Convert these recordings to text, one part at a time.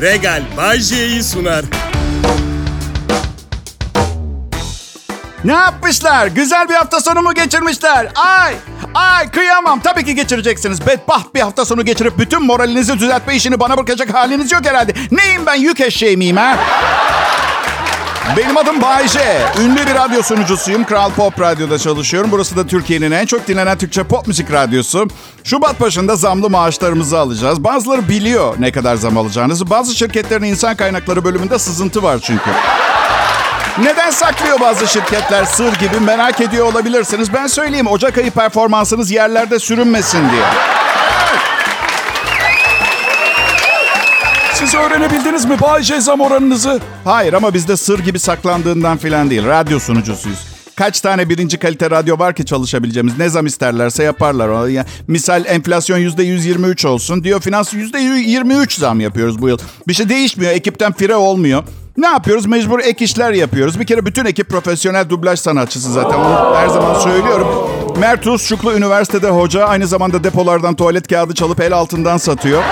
Regal Bay J'yi sunar. Ne yapmışlar? Güzel bir hafta sonu mu geçirmişler? Ay! Ay kıyamam. Tabii ki geçireceksiniz. Bedbaht bir hafta sonu geçirip bütün moralinizi düzeltme işini bana bırakacak haliniz yok herhalde. Neyim ben yük eşeği miyim ha? Benim adım Bayce. Ünlü bir radyo sunucusuyum. Kral Pop Radyo'da çalışıyorum. Burası da Türkiye'nin en çok dinlenen Türkçe pop müzik radyosu. Şubat başında zamlı maaşlarımızı alacağız. Bazıları biliyor ne kadar zam alacağınızı. Bazı şirketlerin insan kaynakları bölümünde sızıntı var çünkü. Neden saklıyor bazı şirketler sır gibi merak ediyor olabilirsiniz. Ben söyleyeyim Ocak ayı performansınız yerlerde sürünmesin diye. Siz öğrenebildiniz mi Bayce zam oranınızı? Hayır ama bizde sır gibi saklandığından filan değil. Radyo sunucusuyuz. Kaç tane birinci kalite radyo var ki çalışabileceğimiz? Ne zam isterlerse yaparlar. Yani misal enflasyon yüzde 123 olsun. Diyor finans yüzde 23 zam yapıyoruz bu yıl. Bir şey değişmiyor. Ekipten fire olmuyor. Ne yapıyoruz? Mecbur ek işler yapıyoruz. Bir kere bütün ekip profesyonel dublaj sanatçısı zaten. Onu her zaman söylüyorum. Mert Şuklu üniversitede hoca. Aynı zamanda depolardan tuvalet kağıdı çalıp el altından satıyor.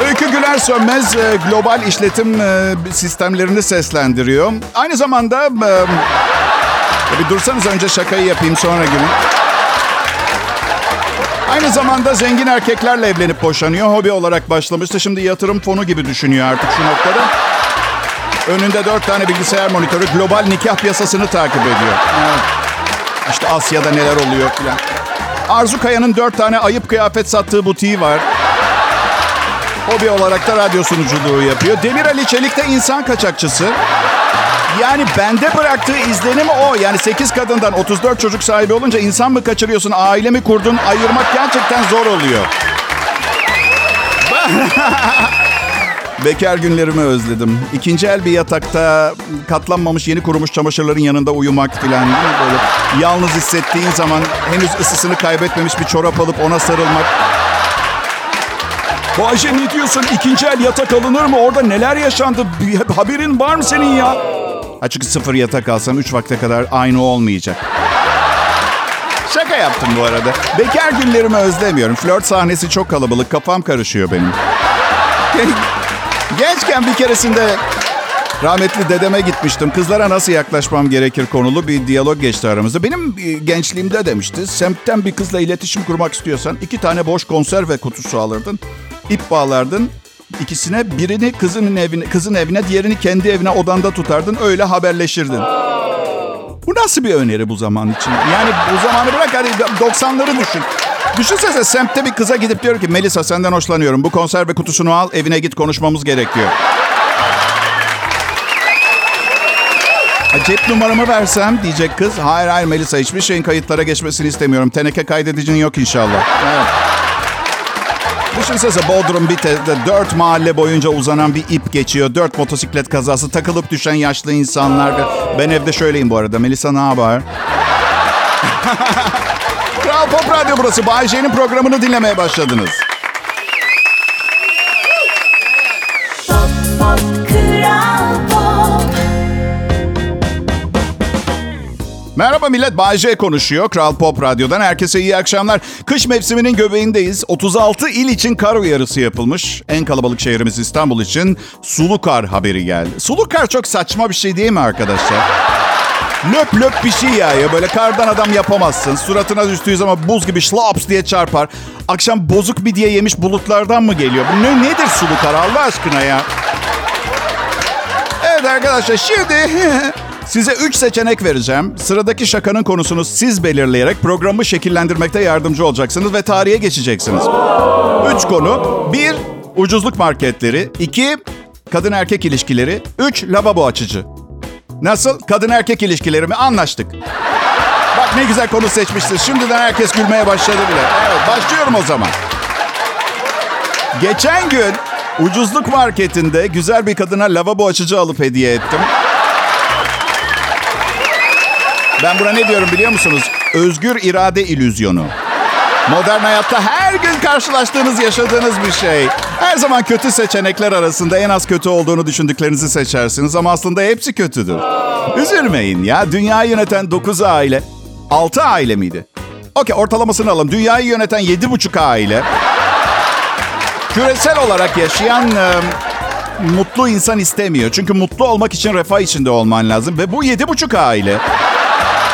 Öykü Güler Sönmez e, global işletim e, sistemlerini seslendiriyor. Aynı zamanda... E, bir dursanız önce şakayı yapayım sonra gülün. Aynı zamanda zengin erkeklerle evlenip boşanıyor. Hobi olarak başlamıştı. Şimdi yatırım fonu gibi düşünüyor artık şu noktada. Önünde dört tane bilgisayar monitörü global nikah piyasasını takip ediyor. İşte Asya'da neler oluyor filan. Arzu Kaya'nın dört tane ayıp kıyafet sattığı butiği var. Hobi olarak da radyo sunuculuğu yapıyor. Demir Ali Çelik de insan kaçakçısı. Yani bende bıraktığı izlenim o. Yani 8 kadından 34 çocuk sahibi olunca insan mı kaçırıyorsun, aile mi kurdun ayırmak gerçekten zor oluyor. Bekar günlerimi özledim. İkinci el bir yatakta katlanmamış yeni kurumuş çamaşırların yanında uyumak filan. Böyle yalnız hissettiğin zaman henüz ısısını kaybetmemiş bir çorap alıp ona sarılmak. Bayce ne diyorsun? İkinci el yatak alınır mı? Orada neler yaşandı? Bir haberin var mı senin ya? Açık sıfır yatak alsam 3 vakte kadar aynı olmayacak. Şaka yaptım bu arada. Bekar günlerimi özlemiyorum. Flört sahnesi çok kalabalık. Kafam karışıyor benim. Gençken bir keresinde rahmetli dedeme gitmiştim. Kızlara nasıl yaklaşmam gerekir konulu bir diyalog geçti aramızda. Benim e, gençliğimde demişti. Semtten bir kızla iletişim kurmak istiyorsan iki tane boş konserve kutusu alırdın. İp bağlardın. İkisine birini kızın evine, kızın evine, diğerini kendi evine odanda tutardın. Öyle haberleşirdin. Bu nasıl bir öneri bu zaman için? Yani bu zamanı bırak hadi 90'ları düşün. Düşünsene semtte bir kıza gidip diyor ki Melisa senden hoşlanıyorum. Bu konserve kutusunu al evine git konuşmamız gerekiyor. Cep numaramı versem diyecek kız. Hayır hayır Melisa hiçbir şeyin kayıtlara geçmesini istemiyorum. Teneke kaydedicin yok inşallah. Evet. Düşünsene Bodrum Bitez'de dört mahalle boyunca uzanan bir ip geçiyor. Dört motosiklet kazası, takılıp düşen yaşlı insanlar. Ben evde şöyleyim bu arada. Melisa ne haber? Kral Pop Radyo burası. Bay J'nin programını dinlemeye başladınız. Merhaba millet, Bay J konuşuyor. Kral Pop Radyo'dan herkese iyi akşamlar. Kış mevsiminin göbeğindeyiz. 36 il için kar uyarısı yapılmış. En kalabalık şehrimiz İstanbul için sulu kar haberi geldi. Sulu kar çok saçma bir şey değil mi arkadaşlar? Löp löp bir şey ya. ya. Böyle kardan adam yapamazsın. Suratına düştüğü zaman buz gibi şlaps diye çarpar. Akşam bozuk bir diye yemiş bulutlardan mı geliyor? Bu ne, nedir sulu kar Allah aşkına ya? Evet arkadaşlar şimdi size 3 seçenek vereceğim. Sıradaki şakanın konusunu siz belirleyerek programı şekillendirmekte yardımcı olacaksınız ve tarihe geçeceksiniz. 3 konu. 1. Ucuzluk marketleri. 2. Kadın erkek ilişkileri. 3. Lavabo açıcı. Nasıl? Kadın erkek ilişkileri mi? Anlaştık. Bak ne güzel konu seçmişsiniz. Şimdiden herkes gülmeye başladı bile. Evet, başlıyorum o zaman. Geçen gün ucuzluk marketinde güzel bir kadına lavabo açıcı alıp hediye ettim. Ben buna ne diyorum biliyor musunuz? Özgür irade ilüzyonu. Modern hayatta her gün karşılaştığınız, yaşadığınız bir şey. Her zaman kötü seçenekler arasında en az kötü olduğunu düşündüklerinizi seçersiniz ama aslında hepsi kötüdür. Üzülmeyin ya. Dünyayı yöneten 9 aile. 6 aile miydi? Okey ortalamasını alalım. Dünyayı yöneten 7,5 aile. küresel olarak yaşayan e, mutlu insan istemiyor. Çünkü mutlu olmak için refah içinde olman lazım. Ve bu yedi buçuk aile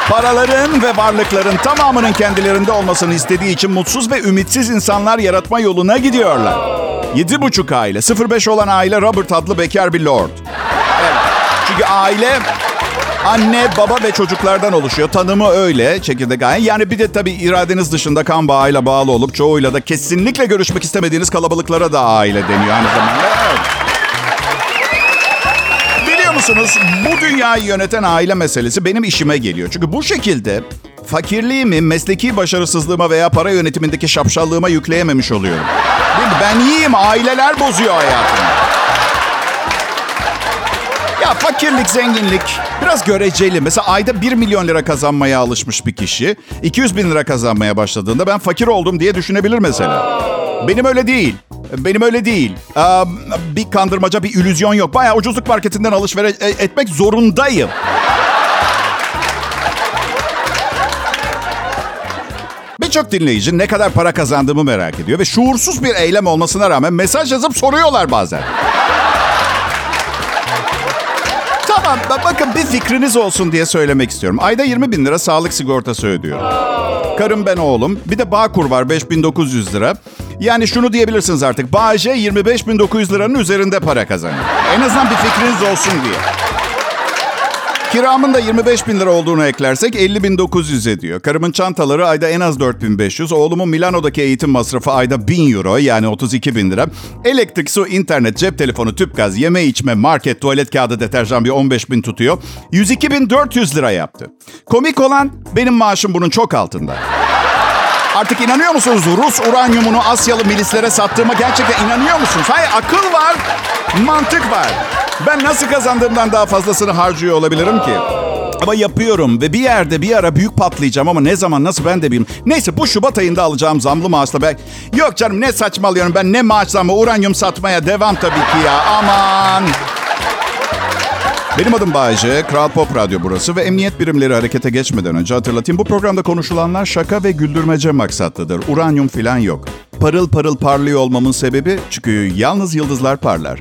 paraların ve varlıkların tamamının kendilerinde olmasını istediği için mutsuz ve ümitsiz insanlar yaratma yoluna gidiyorlar. Yedi buçuk aile. 05 olan aile Robert adlı bekar bir lord. Evet. Çünkü aile anne, baba ve çocuklardan oluşuyor. Tanımı öyle çekirdek aile. Yani bir de tabii iradeniz dışında kan bağıyla bağlı olup çoğuyla da kesinlikle görüşmek istemediğiniz kalabalıklara da aile deniyor aynı zamanda. Musunuz bu dünyayı yöneten aile meselesi benim işime geliyor. Çünkü bu şekilde fakirliğimi mesleki başarısızlığıma veya para yönetimindeki şapşallığıma yükleyememiş oluyorum. Değil mi? Ben iyiyim, aileler bozuyor hayatımı. Ya fakirlik, zenginlik biraz göreceli. Mesela ayda 1 milyon lira kazanmaya alışmış bir kişi 200 bin lira kazanmaya başladığında ben fakir oldum diye düşünebilir mesela. Benim öyle değil. Benim öyle değil. Aa, bir kandırmaca, bir illüzyon yok. Bayağı ucuzluk marketinden alışveriş e- etmek zorundayım. Birçok dinleyici ne kadar para kazandığımı merak ediyor ve şuursuz bir eylem olmasına rağmen mesaj yazıp soruyorlar bazen. Tamam ba- bakın bir fikriniz olsun diye söylemek istiyorum. Ayda 20 bin lira sağlık sigortası ödüyorum. Karım ben oğlum. Bir de Bağkur var 5900 lira. Yani şunu diyebilirsiniz artık. Bağcay 25.900 liranın üzerinde para kazanıyor. En azından bir fikriniz olsun diye. Kiramın da 25 bin lira olduğunu eklersek 50.900 ediyor. Karımın çantaları ayda en az 4500. Oğlumun Milano'daki eğitim masrafı ayda 1000 euro yani 32 bin lira. Elektrik, su, internet, cep telefonu, tüp gaz, yeme içme, market, tuvalet kağıdı, deterjan bir 15 bin tutuyor. 102.400 lira yaptı. Komik olan benim maaşım bunun çok altında. Artık inanıyor musunuz Rus uranyumunu Asyalı milislere sattığıma gerçekten inanıyor musunuz? Hayır akıl var, mantık var. Ben nasıl kazandığımdan daha fazlasını harcıyor olabilirim ki? Ama yapıyorum ve bir yerde bir ara büyük patlayacağım ama ne zaman nasıl ben de bilmiyorum. Neyse bu Şubat ayında alacağım zamlı maaşla ben... Yok canım ne saçmalıyorum ben ne maaş zammı uranyum satmaya devam tabii ki ya aman. Benim adım Bayece, Kral Pop Radyo burası ve emniyet birimleri harekete geçmeden önce hatırlatayım. Bu programda konuşulanlar şaka ve güldürmece maksatlıdır. Uranyum filan yok. Parıl parıl parlıyor olmamın sebebi çünkü yalnız yıldızlar parlar.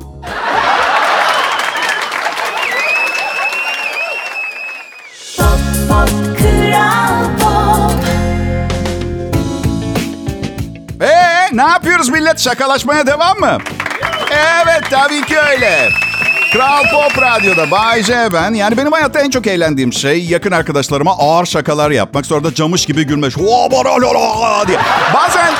Yapıyoruz millet? Şakalaşmaya devam mı? Evet, tabii ki öyle. Kral Pop Radyo'da Bay J ben. Yani benim hayatta en çok eğlendiğim şey yakın arkadaşlarıma ağır şakalar yapmak. Sonra da camış gibi gülmek. diye. Bazen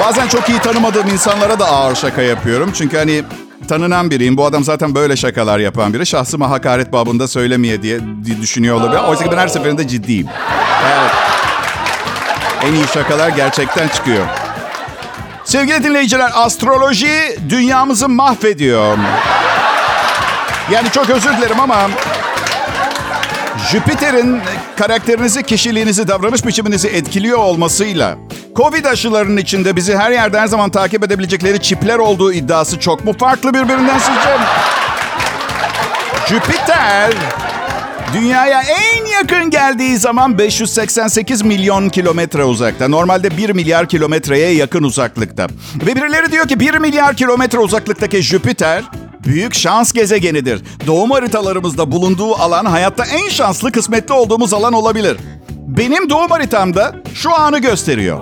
bazen çok iyi tanımadığım insanlara da ağır şaka yapıyorum. Çünkü hani tanınan biriyim. Bu adam zaten böyle şakalar yapan biri. Şahsıma hakaret babında söylemeye diye düşünüyor olabilir. Oysa ki ben her seferinde ciddiyim. Evet. En iyi şakalar gerçekten çıkıyor. Sevgili dinleyiciler, astroloji dünyamızı mahvediyor. Yani çok özür dilerim ama Jüpiter'in karakterinizi, kişiliğinizi, davranış biçiminizi etkiliyor olmasıyla Covid aşılarının içinde bizi her yerde her zaman takip edebilecekleri çipler olduğu iddiası çok mu farklı birbirinden sizce? Jüpiter Dünyaya en yakın geldiği zaman 588 milyon kilometre uzakta. Normalde 1 milyar kilometreye yakın uzaklıkta. Ve birileri diyor ki 1 milyar kilometre uzaklıktaki Jüpiter büyük şans gezegenidir. Doğum haritalarımızda bulunduğu alan hayatta en şanslı kısmetli olduğumuz alan olabilir. Benim doğum haritamda şu anı gösteriyor.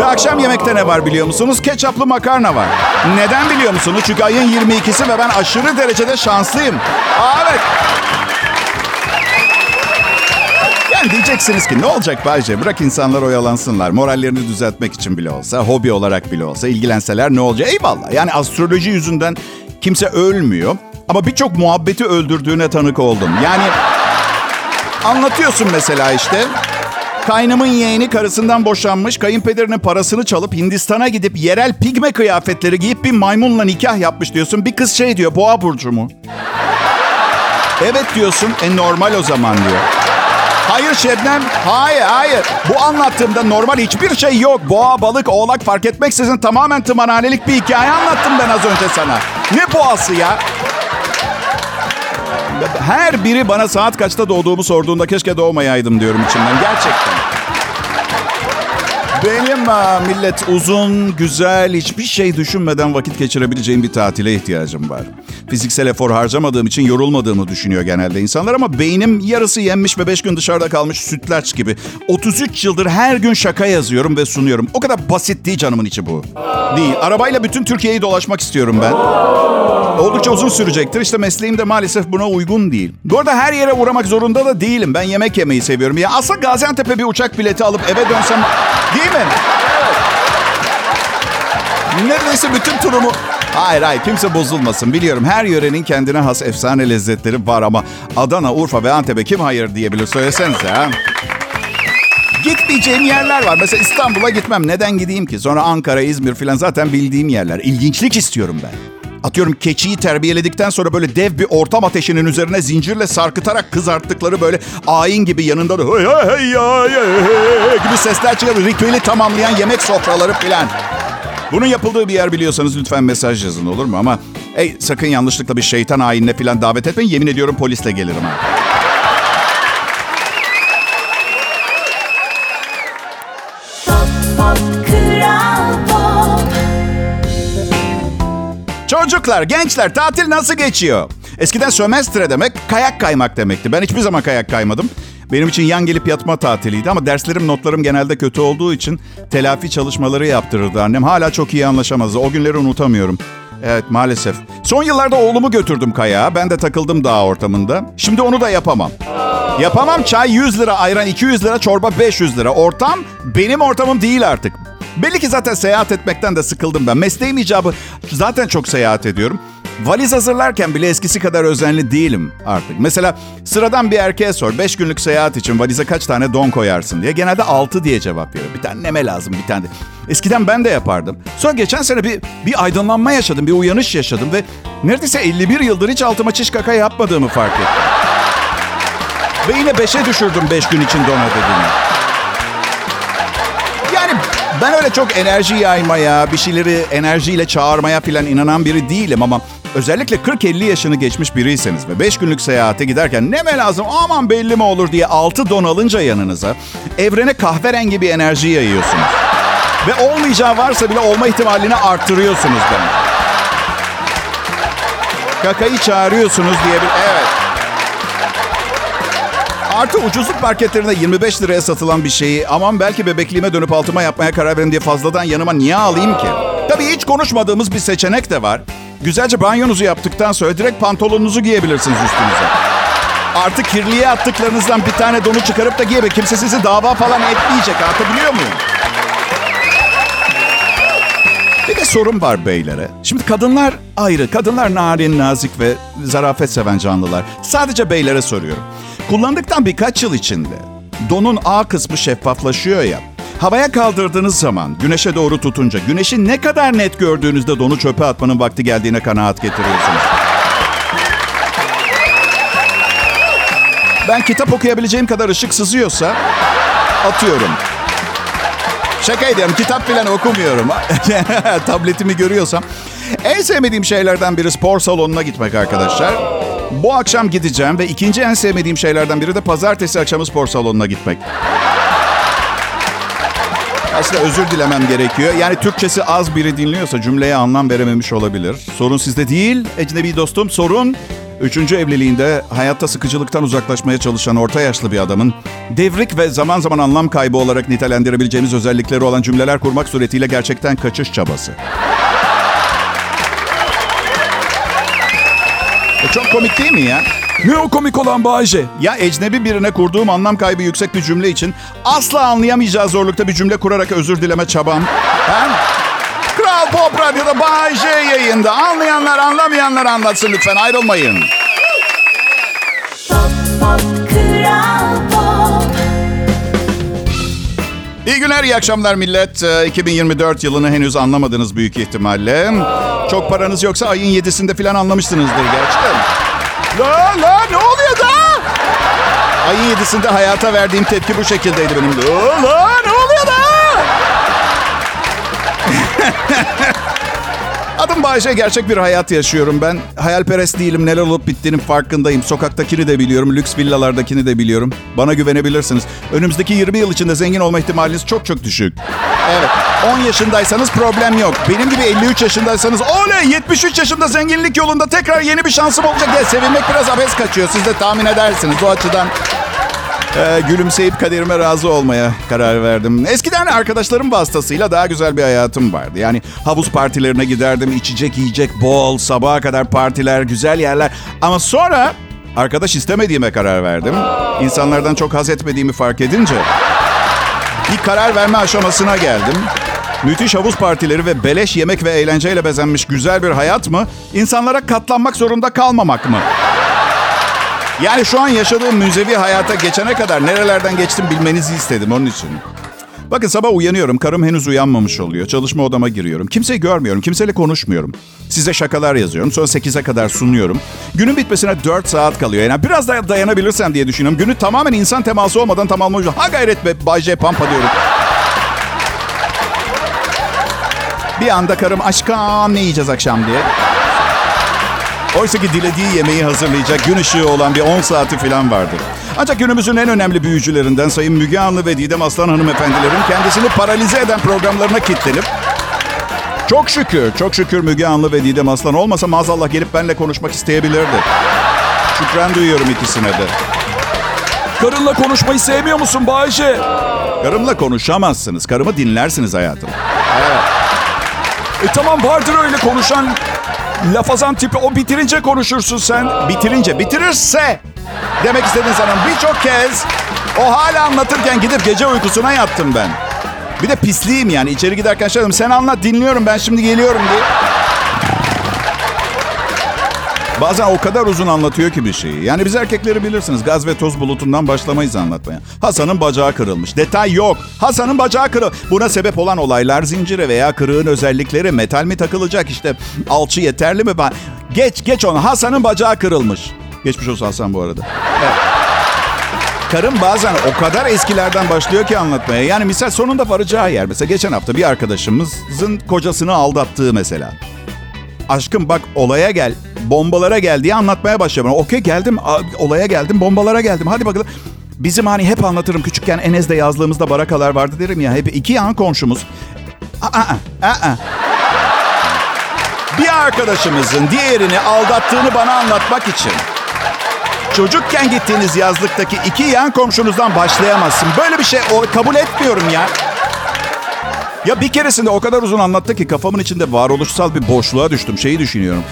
Ve akşam yemekte ne var biliyor musunuz? Ketçaplı makarna var. Neden biliyor musunuz? Çünkü ayın 22'si ve ben aşırı derecede şanslıyım. Aa, evet. Diyeceksiniz ki ne olacak Bayce? Bırak insanlar oyalansınlar. Morallerini düzeltmek için bile olsa, hobi olarak bile olsa ilgilenseler ne olacak? Eyvallah. Yani astroloji yüzünden kimse ölmüyor. Ama birçok muhabbeti öldürdüğüne tanık oldum. Yani anlatıyorsun mesela işte. Kaynımın yeğeni karısından boşanmış, kayınpederinin parasını çalıp Hindistan'a gidip yerel pigme kıyafetleri giyip bir maymunla nikah yapmış diyorsun. Bir kız şey diyor, boğa burcu mu? Evet diyorsun, e normal o zaman diyor. Hayır Şebnem, hayır hayır. Bu anlattığımda normal hiçbir şey yok. Boğa, balık, oğlak fark etmeksizin tamamen tımarhanelik bir hikaye anlattım ben az önce sana. Ne boğası ya? Her biri bana saat kaçta doğduğumu sorduğunda keşke doğmayaydım diyorum içimden. Gerçekten. Benim aa, millet uzun, güzel, hiçbir şey düşünmeden vakit geçirebileceğim bir tatile ihtiyacım var. Fiziksel efor harcamadığım için yorulmadığımı düşünüyor genelde insanlar ama beynim yarısı yenmiş ve 5 gün dışarıda kalmış sütlaç gibi. 33 yıldır her gün şaka yazıyorum ve sunuyorum. O kadar basit değil canımın içi bu. Değil. Arabayla bütün Türkiye'yi dolaşmak istiyorum ben. Oldukça uzun sürecektir. İşte mesleğim de maalesef buna uygun değil. Bu arada her yere uğramak zorunda da değilim. Ben yemek yemeyi seviyorum. Ya aslında Gaziantep'e bir uçak bileti alıp eve dönsem... Değil mi? Neredeyse bütün turumu... Hayır hayır kimse bozulmasın. Biliyorum her yörenin kendine has efsane lezzetleri var ama Adana, Urfa ve Antep'e kim hayır diyebilir söylesenize ha. Gitmeyeceğim yerler var. Mesela İstanbul'a gitmem. Neden gideyim ki? Sonra Ankara, İzmir falan zaten bildiğim yerler. İlginçlik istiyorum ben. Atıyorum keçiyi terbiyeledikten sonra böyle dev bir ortam ateşinin üzerine zincirle sarkıtarak kızarttıkları böyle ayin gibi yanında da hey hey hey hey, hey, gibi sesler çıkar. Ritüeli tamamlayan yemek sofraları falan. Bunun yapıldığı bir yer biliyorsanız lütfen mesaj yazın olur mu? Ama hey, sakın yanlışlıkla bir şeytan ayinine falan davet etmeyin. Yemin ediyorum polisle gelirim ha. Çocuklar, gençler tatil nasıl geçiyor? Eskiden sömestre demek kayak kaymak demekti. Ben hiçbir zaman kayak kaymadım. Benim için yan gelip yatma tatiliydi ama derslerim, notlarım genelde kötü olduğu için telafi çalışmaları yaptırırdı annem. Hala çok iyi anlaşamazdı. O günleri unutamıyorum. Evet maalesef. Son yıllarda oğlumu götürdüm kayağa. Ben de takıldım dağ ortamında. Şimdi onu da yapamam. Yapamam çay 100 lira, ayran 200 lira, çorba 500 lira. Ortam benim ortamım değil artık. Belli ki zaten seyahat etmekten de sıkıldım ben. Mesleğim icabı zaten çok seyahat ediyorum. Valiz hazırlarken bile eskisi kadar özenli değilim artık. Mesela sıradan bir erkeğe sor 5 günlük seyahat için valize kaç tane don koyarsın diye. Genelde 6 diye cevap veriyor. Bir tane neme lazım bir tane de. Eskiden ben de yapardım. Sonra geçen sene bir, bir aydınlanma yaşadım, bir uyanış yaşadım ve neredeyse 51 yıldır hiç altıma çiş kaka yapmadığımı fark ettim. Ve yine 5'e düşürdüm 5 gün için don ödediğimi. Ben öyle çok enerji yaymaya, bir şeyleri enerjiyle çağırmaya falan inanan biri değilim ama özellikle 40-50 yaşını geçmiş biriyseniz ve 5 günlük seyahate giderken ne mi lazım aman belli mi olur diye 6 don alınca yanınıza evrene kahverengi bir enerji yayıyorsunuz. Ve olmayacağı varsa bile olma ihtimalini arttırıyorsunuz ben. Kakayı çağırıyorsunuz diye bir... Evet. Artı ucuzluk marketlerinde 25 liraya satılan bir şeyi aman belki bebekliğime dönüp altıma yapmaya karar verin diye fazladan yanıma niye alayım ki? Tabii hiç konuşmadığımız bir seçenek de var. Güzelce banyonuzu yaptıktan sonra direkt pantolonunuzu giyebilirsiniz üstünüze. Artık kirliye attıklarınızdan bir tane donu çıkarıp da giyebilir. Kimse sizi dava falan etmeyecek. Anlatabiliyor muyum? Bir de sorun var beylere. Şimdi kadınlar ayrı. Kadınlar narin, nazik ve zarafet seven canlılar. Sadece beylere soruyorum. Kullandıktan birkaç yıl içinde donun A kısmı şeffaflaşıyor ya. Havaya kaldırdığınız zaman güneşe doğru tutunca güneşi ne kadar net gördüğünüzde donu çöpe atmanın vakti geldiğine kanaat getiriyorsunuz. Ben kitap okuyabileceğim kadar ışık sızıyorsa atıyorum. Şaka ediyorum. Kitap falan okumuyorum. Tabletimi görüyorsam. En sevmediğim şeylerden biri spor salonuna gitmek arkadaşlar. Bu akşam gideceğim ve ikinci en sevmediğim şeylerden biri de pazartesi akşamı spor salonuna gitmek. Aslında özür dilemem gerekiyor. Yani Türkçesi az biri dinliyorsa cümleye anlam verememiş olabilir. Sorun sizde değil, ecnebi dostum. Sorun Üçüncü evliliğinde hayatta sıkıcılıktan uzaklaşmaya çalışan orta yaşlı bir adamın devrik ve zaman zaman anlam kaybı olarak nitelendirebileceğimiz özellikleri olan cümleler kurmak suretiyle gerçekten kaçış çabası. E çok komik değil mi ya? Ne o komik olan Bayce? Ya ecnebi birine kurduğum anlam kaybı yüksek bir cümle için asla anlayamayacağı zorlukta bir cümle kurarak özür dileme çabam. Ha? Kral Pop Radyo'da Bay J yayında. Anlayanlar anlamayanlar anlatsın lütfen ayrılmayın. Pop Pop Kral Pop İyi günler, iyi akşamlar millet. Ee, 2024 yılını henüz anlamadınız büyük ihtimalle. Çok paranız yoksa ayın 7'sinde falan anlamışsınızdır gerçekten. La la ne oluyor da? Ayın 7'sinde hayata verdiğim tepki bu şekildeydi benim. La la ne Adım Bayece gerçek bir hayat yaşıyorum ben. Hayalperest değilim. Neler olup bittiğinin farkındayım. Sokaktakini de biliyorum. Lüks villalardakini de biliyorum. Bana güvenebilirsiniz. Önümüzdeki 20 yıl içinde zengin olma ihtimaliniz çok çok düşük. Evet. 10 yaşındaysanız problem yok. Benim gibi 53 yaşındaysanız oley 73 yaşında zenginlik yolunda tekrar yeni bir şansım olacak diye sevinmek biraz abes kaçıyor. Siz de tahmin edersiniz. O açıdan ee, gülümseyip kaderime razı olmaya karar verdim. Eskiden arkadaşlarım vasıtasıyla daha güzel bir hayatım vardı. Yani havuz partilerine giderdim, içecek yiyecek bol, sabaha kadar partiler, güzel yerler. Ama sonra arkadaş istemediğime karar verdim. İnsanlardan çok haz etmediğimi fark edince bir karar verme aşamasına geldim. Müthiş havuz partileri ve beleş yemek ve eğlenceyle bezenmiş güzel bir hayat mı? İnsanlara katlanmak zorunda kalmamak mı? Yani şu an yaşadığım müzevi hayata geçene kadar nerelerden geçtim bilmenizi istedim onun için. Bakın sabah uyanıyorum. Karım henüz uyanmamış oluyor. Çalışma odama giriyorum. Kimseyi görmüyorum. Kimseyle konuşmuyorum. Size şakalar yazıyorum. Sonra 8'e kadar sunuyorum. Günün bitmesine 4 saat kalıyor. Yani biraz daha dayanabilirsem diye düşünüyorum. Günü tamamen insan teması olmadan tamamlamış. Ha gayret be Bay J Pampa diyorum. Bir anda karım aşkım ne yiyeceğiz akşam diye. Oysa ki dilediği yemeği hazırlayacak gün ışığı olan bir 10 saati falan vardı. Ancak günümüzün en önemli büyücülerinden Sayın Müge Anlı ve Didem Aslan hanımefendilerin kendisini paralize eden programlarına kilitlenip çok şükür, çok şükür Müge Anlı ve Didem Aslan olmasa maazallah gelip benimle konuşmak isteyebilirdi. Şükran duyuyorum ikisine de. Karınla konuşmayı sevmiyor musun Bayce? Karımla konuşamazsınız. Karımı dinlersiniz hayatım. E tamam vardır öyle konuşan lafazan tipi. O bitirince konuşursun sen. Bitirince, bitirirse demek istediğin sanırım birçok kez o hala anlatırken gidip gece uykusuna yattım ben. Bir de pisliyim yani. içeri giderken şey dedim. Sen anlat dinliyorum ben şimdi geliyorum diye. Bazen o kadar uzun anlatıyor ki bir şeyi. Yani biz erkekleri bilirsiniz. Gaz ve toz bulutundan başlamayız anlatmaya. Hasan'ın bacağı kırılmış. Detay yok. Hasan'ın bacağı kırıl. Buna sebep olan olaylar zinciri veya kırığın özellikleri. Metal mi takılacak işte. Alçı yeterli mi? Ben... Geç geç onu. Hasan'ın bacağı kırılmış. Geçmiş olsun Hasan bu arada. Evet. Karım bazen o kadar eskilerden başlıyor ki anlatmaya. Yani misal sonunda varacağı yer. Mesela geçen hafta bir arkadaşımızın kocasını aldattığı mesela. Aşkım bak olaya gel, bombalara gel diye anlatmaya başladım. Okey geldim, olaya geldim, bombalara geldim. Hadi bakalım. Bizim hani hep anlatırım küçükken Enes'de yazlığımızda barakalar vardı derim ya. Hep iki yan komşumuz. Aa, aa, aa. Bir arkadaşımızın diğerini aldattığını bana anlatmak için çocukken gittiğiniz yazlıktaki iki yan komşunuzdan başlayamazsın. Böyle bir şey kabul etmiyorum ya. Ya bir keresinde o kadar uzun anlattı ki kafamın içinde varoluşsal bir boşluğa düştüm. Şeyi düşünüyorum.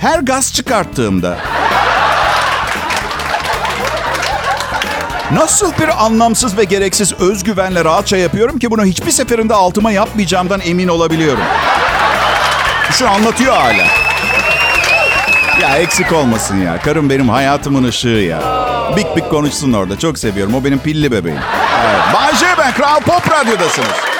Her gaz çıkarttığımda nasıl bir anlamsız ve gereksiz özgüvenle rahatça yapıyorum ki bunu hiçbir seferinde altıma yapmayacağımdan emin olabiliyorum. Şu anlatıyor hala. Ya eksik olmasın ya. Karım benim hayatımın ışığı ya. Bik bik konuşsun orada. Çok seviyorum. O benim pilli bebeğim. Evet. Bay ben. Kral Pop Radyo'dasınız.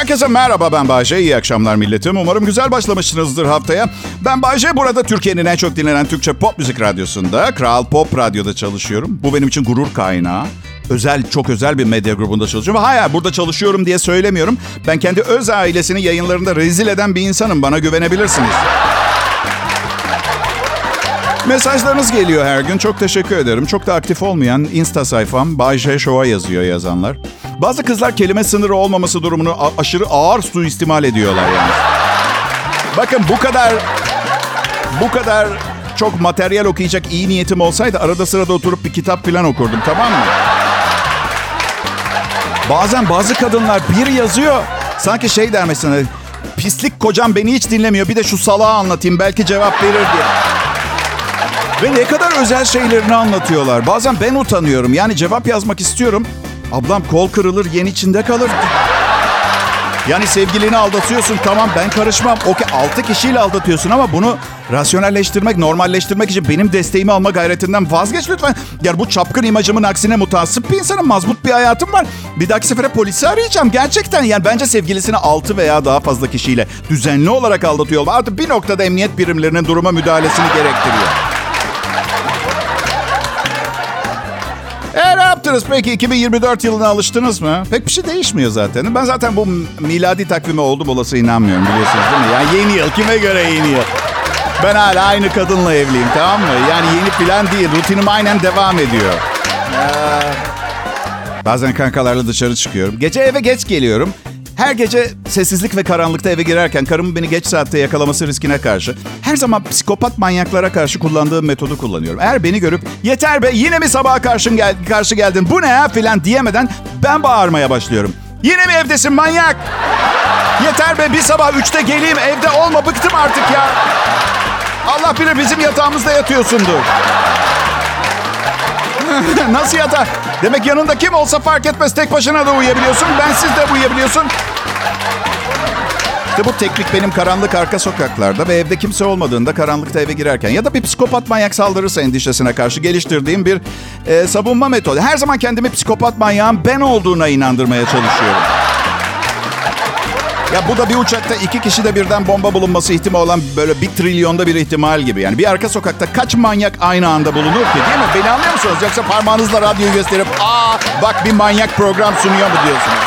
Herkese merhaba ben Bayce. İyi akşamlar milletim. Umarım güzel başlamışsınızdır haftaya. Ben Bayce. Burada Türkiye'nin en çok dinlenen Türkçe pop müzik radyosunda, Kral Pop Radyo'da çalışıyorum. Bu benim için gurur kaynağı. Özel, çok özel bir medya grubunda çalışıyorum. Hayır, burada çalışıyorum diye söylemiyorum. Ben kendi öz ailesini yayınlarında rezil eden bir insanım. Bana güvenebilirsiniz. Mesajlarınız geliyor her gün. Çok teşekkür ederim. Çok da aktif olmayan Insta sayfam Bay J Show'a yazıyor yazanlar. Bazı kızlar kelime sınırı olmaması durumunu aşırı ağır suistimal ediyorlar yani. Bakın bu kadar bu kadar çok materyal okuyacak iyi niyetim olsaydı arada sırada oturup bir kitap falan okurdum tamam mı? Bazen bazı kadınlar bir yazıyor sanki şey der mesela pislik kocam beni hiç dinlemiyor bir de şu salağı anlatayım belki cevap verir diye. Ve ne kadar özel şeylerini anlatıyorlar. Bazen ben utanıyorum. Yani cevap yazmak istiyorum. Ablam kol kırılır, yen içinde kalır. Yani sevgilini aldatıyorsun tamam ben karışmam. Okey altı kişiyle aldatıyorsun ama bunu rasyonelleştirmek, normalleştirmek için benim desteğimi alma gayretinden vazgeç lütfen. Yani bu çapkın imajımın aksine mutasip bir insanım. Mazbut bir hayatım var. Bir dahaki sefere polisi arayacağım. Gerçekten yani bence sevgilisini altı veya daha fazla kişiyle düzenli olarak aldatıyor. Artık bir noktada emniyet birimlerinin duruma müdahalesini gerektiriyor. E ne yaptınız peki? 2024 yılına alıştınız mı? Pek bir şey değişmiyor zaten. Ben zaten bu miladi takvime oldum olası inanmıyorum biliyorsunuz değil mi? Yani yeni yıl kime göre yeni yıl? Ben hala aynı kadınla evliyim tamam mı? Yani yeni plan değil. Rutinim aynen devam ediyor. Ee, bazen kankalarla dışarı çıkıyorum. Gece eve geç geliyorum. Her gece sessizlik ve karanlıkta eve girerken karımın beni geç saatte yakalaması riskine karşı her zaman psikopat manyaklara karşı kullandığım metodu kullanıyorum. Eğer beni görüp yeter be yine mi sabaha karşı, gel karşı geldin bu ne ya filan diyemeden ben bağırmaya başlıyorum. Yine mi evdesin manyak? Yeter be bir sabah üçte geleyim evde olma bıktım artık ya. Allah bilir bizim yatağımızda yatıyorsundur. Nasıl yatar? Demek yanında kim olsa fark etmez. Tek başına da uyuyabiliyorsun. Bensiz de uyuyabiliyorsun. İşte bu teknik benim karanlık arka sokaklarda ve evde kimse olmadığında karanlıkta eve girerken ya da bir psikopat manyak saldırırsa endişesine karşı geliştirdiğim bir e, savunma metodu. Her zaman kendimi psikopat manyağın ben olduğuna inandırmaya çalışıyorum. Ya bu da bir uçakta iki kişi de birden bomba bulunması ihtimali olan böyle bir trilyonda bir ihtimal gibi. Yani bir arka sokakta kaç manyak aynı anda bulunur ki değil mi? Beni anlıyor musunuz? Yoksa parmağınızla radyoyu gösterip aa bak bir manyak program sunuyor mu diyorsunuz?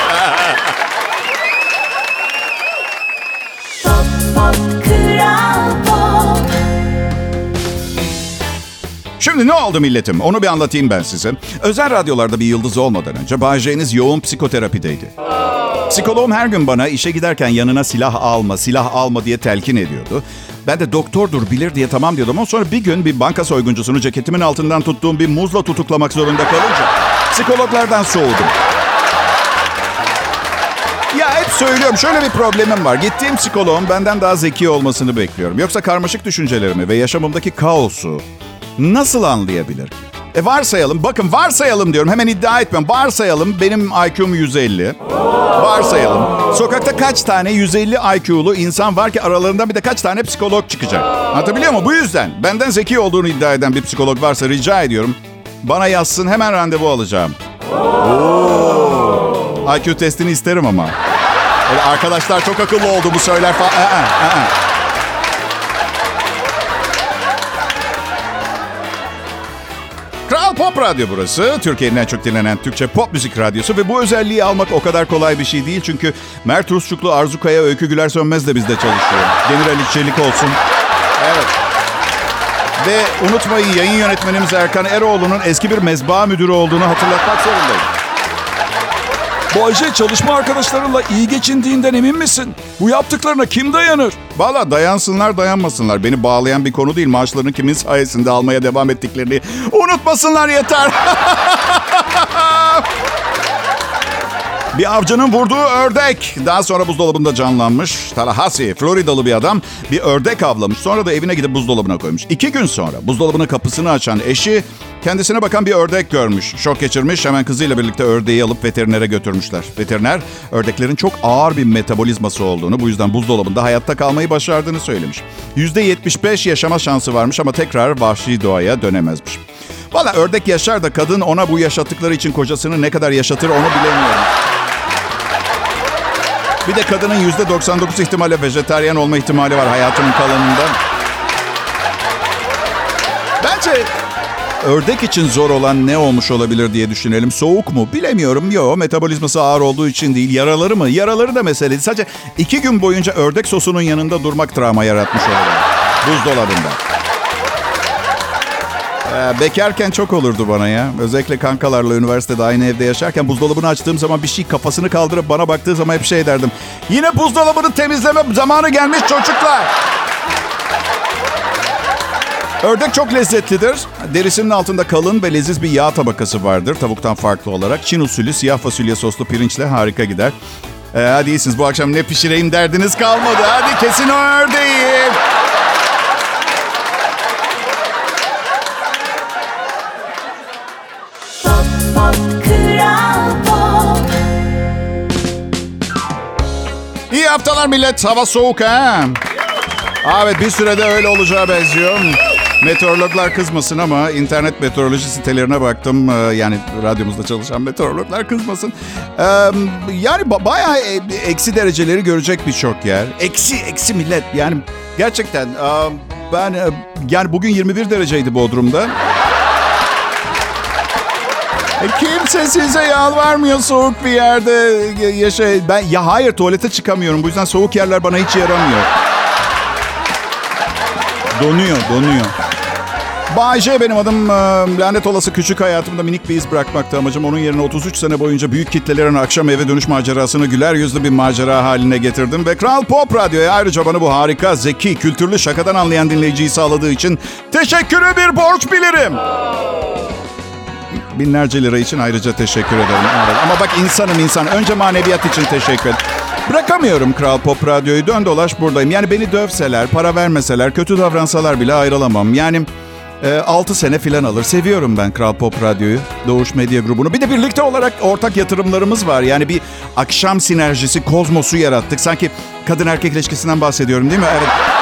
Pop Pop Kral Pop Şimdi ne oldu milletim? Onu bir anlatayım ben size. Özel radyolarda bir yıldız olmadan önce Bay J'niz yoğun psikoterapideydi. Psikoloğum her gün bana işe giderken yanına silah alma, silah alma diye telkin ediyordu. Ben de doktordur bilir diye tamam diyordum ama sonra bir gün bir banka soyguncusunu ceketimin altından tuttuğum bir muzla tutuklamak zorunda kalınca psikologlardan soğudum. Ya hep söylüyorum şöyle bir problemim var. Gittiğim psikoloğun benden daha zeki olmasını bekliyorum. Yoksa karmaşık düşüncelerimi ve yaşamımdaki kaosu nasıl anlayabilir? E varsayalım, bakın varsayalım diyorum. Hemen iddia etmiyorum. Varsayalım benim IQ'm 150. Varsayalım. Sokakta kaç tane 150 IQ'lu insan var ki aralarında bir de kaç tane psikolog çıkacak? Anlatabiliyor muyum? Bu yüzden benden zeki olduğunu iddia eden bir psikolog varsa rica ediyorum. Bana yazsın hemen randevu alacağım. Oo. IQ testini isterim ama. Öyle arkadaşlar çok akıllı olduğumu söyler falan. Pop Radyo burası. Türkiye'nin en çok dinlenen Türkçe pop müzik radyosu ve bu özelliği almak o kadar kolay bir şey değil. Çünkü Mert Rusçuklu, Arzu Kaya, Öykü Güler Sönmez de bizde çalışıyor. Demir Ali Çelik olsun. Evet. Ve unutmayın yayın yönetmenimiz Erkan Eroğlu'nun eski bir mezba müdürü olduğunu hatırlatmak zorundayım. Bu çalışma arkadaşlarınla iyi geçindiğinden emin misin? Bu yaptıklarına kim dayanır? Valla dayansınlar dayanmasınlar. Beni bağlayan bir konu değil. Maaşlarını kimin sayesinde almaya devam ettiklerini unutmasınlar yeter. Bir avcının vurduğu ördek. Daha sonra buzdolabında canlanmış. Tallahassee, Floridalı bir adam bir ördek avlamış. Sonra da evine gidip buzdolabına koymuş. İki gün sonra buzdolabının kapısını açan eşi kendisine bakan bir ördek görmüş. Şok geçirmiş. Hemen kızıyla birlikte ördeği alıp veterinere götürmüşler. Veteriner ördeklerin çok ağır bir metabolizması olduğunu bu yüzden buzdolabında hayatta kalmayı başardığını söylemiş. %75 yaşama şansı varmış ama tekrar vahşi doğaya dönemezmiş. Valla ördek yaşar da kadın ona bu yaşattıkları için kocasını ne kadar yaşatır onu bilemiyorum. Bir de kadının yüzde 99 ihtimalle vejetaryen olma ihtimali var hayatının kalanında. Bence ördek için zor olan ne olmuş olabilir diye düşünelim. Soğuk mu? Bilemiyorum. Yok metabolizması ağır olduğu için değil. Yaraları mı? Yaraları da mesele. Sadece iki gün boyunca ördek sosunun yanında durmak travma yaratmış olabilir. Buzdolabında. Ee, bekarken çok olurdu bana ya. Özellikle kankalarla üniversitede aynı evde yaşarken buzdolabını açtığım zaman bir şey kafasını kaldırıp bana baktığı zaman hep şey derdim. Yine buzdolabını temizleme zamanı gelmiş çocuklar. Ördek çok lezzetlidir. Derisinin altında kalın ve leziz bir yağ tabakası vardır. Tavuktan farklı olarak. Çin usulü siyah fasulye soslu pirinçle harika gider. Ee, hadi iyisiniz bu akşam ne pişireyim derdiniz kalmadı. Hadi kesin o haftalar millet. Hava soğuk ha. Evet bir sürede öyle olacağı benziyor. Meteorologlar kızmasın ama internet meteoroloji sitelerine baktım. Ee, Yani radyomuzda çalışan meteorologlar kızmasın. Ee, Yani ba- bayağı e- eksi dereceleri görecek birçok yer. Eksi, eksi millet. Yani gerçekten ben e, yani bugün 21 dereceydi Bodrum'da. E, Kimse size yalvarmıyor soğuk bir yerde yaşa. Ben ya hayır tuvalete çıkamıyorum. Bu yüzden soğuk yerler bana hiç yaramıyor. Donuyor, donuyor. Bayce benim adım. Ee, Lanet olası küçük hayatımda minik bir iz bırakmakta amacım. Onun yerine 33 sene boyunca büyük kitlelerin akşam eve dönüş macerasını güler yüzlü bir macera haline getirdim. Ve Kral Pop Radyo'ya ayrıca bana bu harika, zeki, kültürlü şakadan anlayan dinleyiciyi sağladığı için teşekkürü bir borç bilirim. Binlerce lira için ayrıca teşekkür ederim. Evet. Ama bak insanım insan. Önce maneviyat için teşekkür ederim. Bırakamıyorum Kral Pop Radyo'yu. Dön dolaş buradayım. Yani beni dövseler, para vermeseler, kötü davransalar bile ayrılamam. Yani 6 sene filan alır. Seviyorum ben Kral Pop Radyo'yu, Doğuş Medya Grubu'nu. Bir de birlikte olarak ortak yatırımlarımız var. Yani bir akşam sinerjisi, kozmosu yarattık. Sanki kadın erkek ilişkisinden bahsediyorum değil mi? Evet.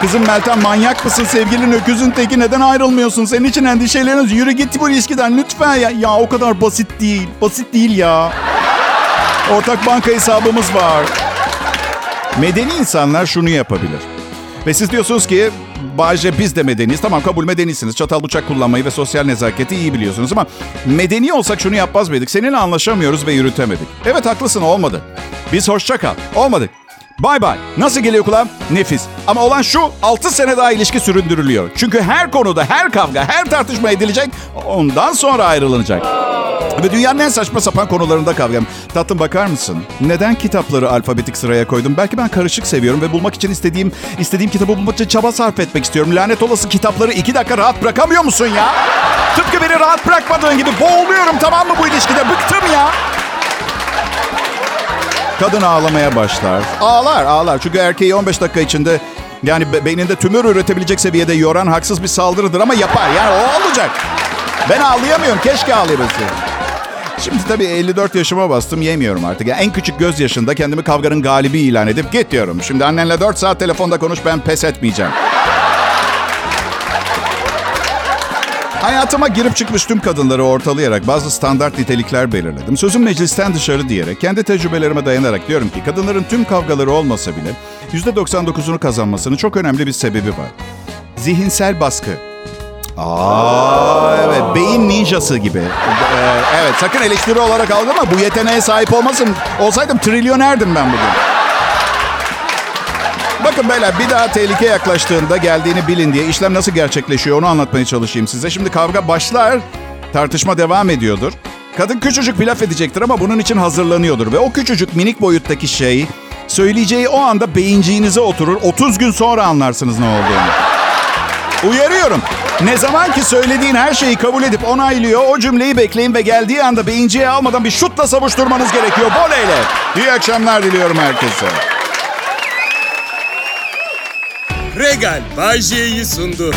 Kızım Meltem manyak mısın? Sevgilin öküzün teki neden ayrılmıyorsun? Senin için endişeleriniz. Yürü git bu ilişkiden lütfen ya. Ya o kadar basit değil. Basit değil ya. Ortak banka hesabımız var. Medeni insanlar şunu yapabilir. Ve siz diyorsunuz ki Bayce biz de medeniyiz. Tamam kabul medenisiniz. Çatal bıçak kullanmayı ve sosyal nezaketi iyi biliyorsunuz. Ama medeni olsak şunu yapmaz mıydık? Seninle anlaşamıyoruz ve yürütemedik. Evet haklısın olmadı. Biz hoşça kal. Olmadık. Bay bay. Nasıl geliyor kulağım? Nefis. Ama olan şu 6 sene daha ilişki süründürülüyor. Çünkü her konuda, her kavga, her tartışma edilecek. Ondan sonra ayrılınacak. Ve dünyanın en saçma sapan konularında kavgam. Tatlım bakar mısın? Neden kitapları alfabetik sıraya koydum? Belki ben karışık seviyorum ve bulmak için istediğim istediğim kitabı bulmak için çaba sarf etmek istiyorum. Lanet olası kitapları iki dakika rahat bırakamıyor musun ya? Tıpkı beni rahat bırakmadığın gibi boğuluyorum tamam mı bu ilişkide? Bıktım ya. Kadın ağlamaya başlar. Ağlar ağlar. Çünkü erkeği 15 dakika içinde yani be- beyninde tümör üretebilecek seviyede yoran haksız bir saldırıdır ama yapar. Yani o olacak. Ben ağlayamıyorum. Keşke ağlayabilseydim. Şimdi tabii 54 yaşıma bastım yemiyorum artık. Yani en küçük göz yaşında kendimi kavganın galibi ilan edip git diyorum. Şimdi annenle 4 saat telefonda konuş ben pes etmeyeceğim. Hayatıma girip çıkmış tüm kadınları ortalayarak bazı standart nitelikler belirledim. Sözüm meclisten dışarı diyerek, kendi tecrübelerime dayanarak diyorum ki kadınların tüm kavgaları olmasa bile %99'unu kazanmasının çok önemli bir sebebi var. Zihinsel baskı. Aa evet beyin ninjası gibi. Ee, evet sakın eleştiri olarak algılama. Bu yeteneğe sahip olmasın. Olsaydım trilyonerdim ben bugün. Bakın beyler bir daha tehlike yaklaştığında geldiğini bilin diye işlem nasıl gerçekleşiyor onu anlatmaya çalışayım size. Şimdi kavga başlar, tartışma devam ediyordur. Kadın küçücük bir laf edecektir ama bunun için hazırlanıyordur. Ve o küçücük minik boyuttaki şey söyleyeceği o anda beyinciğinize oturur. 30 gün sonra anlarsınız ne olduğunu. Uyarıyorum. Ne zaman ki söylediğin her şeyi kabul edip onaylıyor, o cümleyi bekleyin ve geldiği anda beyinciye almadan bir şutla savuşturmanız gerekiyor. Voleyle. İyi akşamlar diliyorum herkese. Regal Bay J'yi sundu.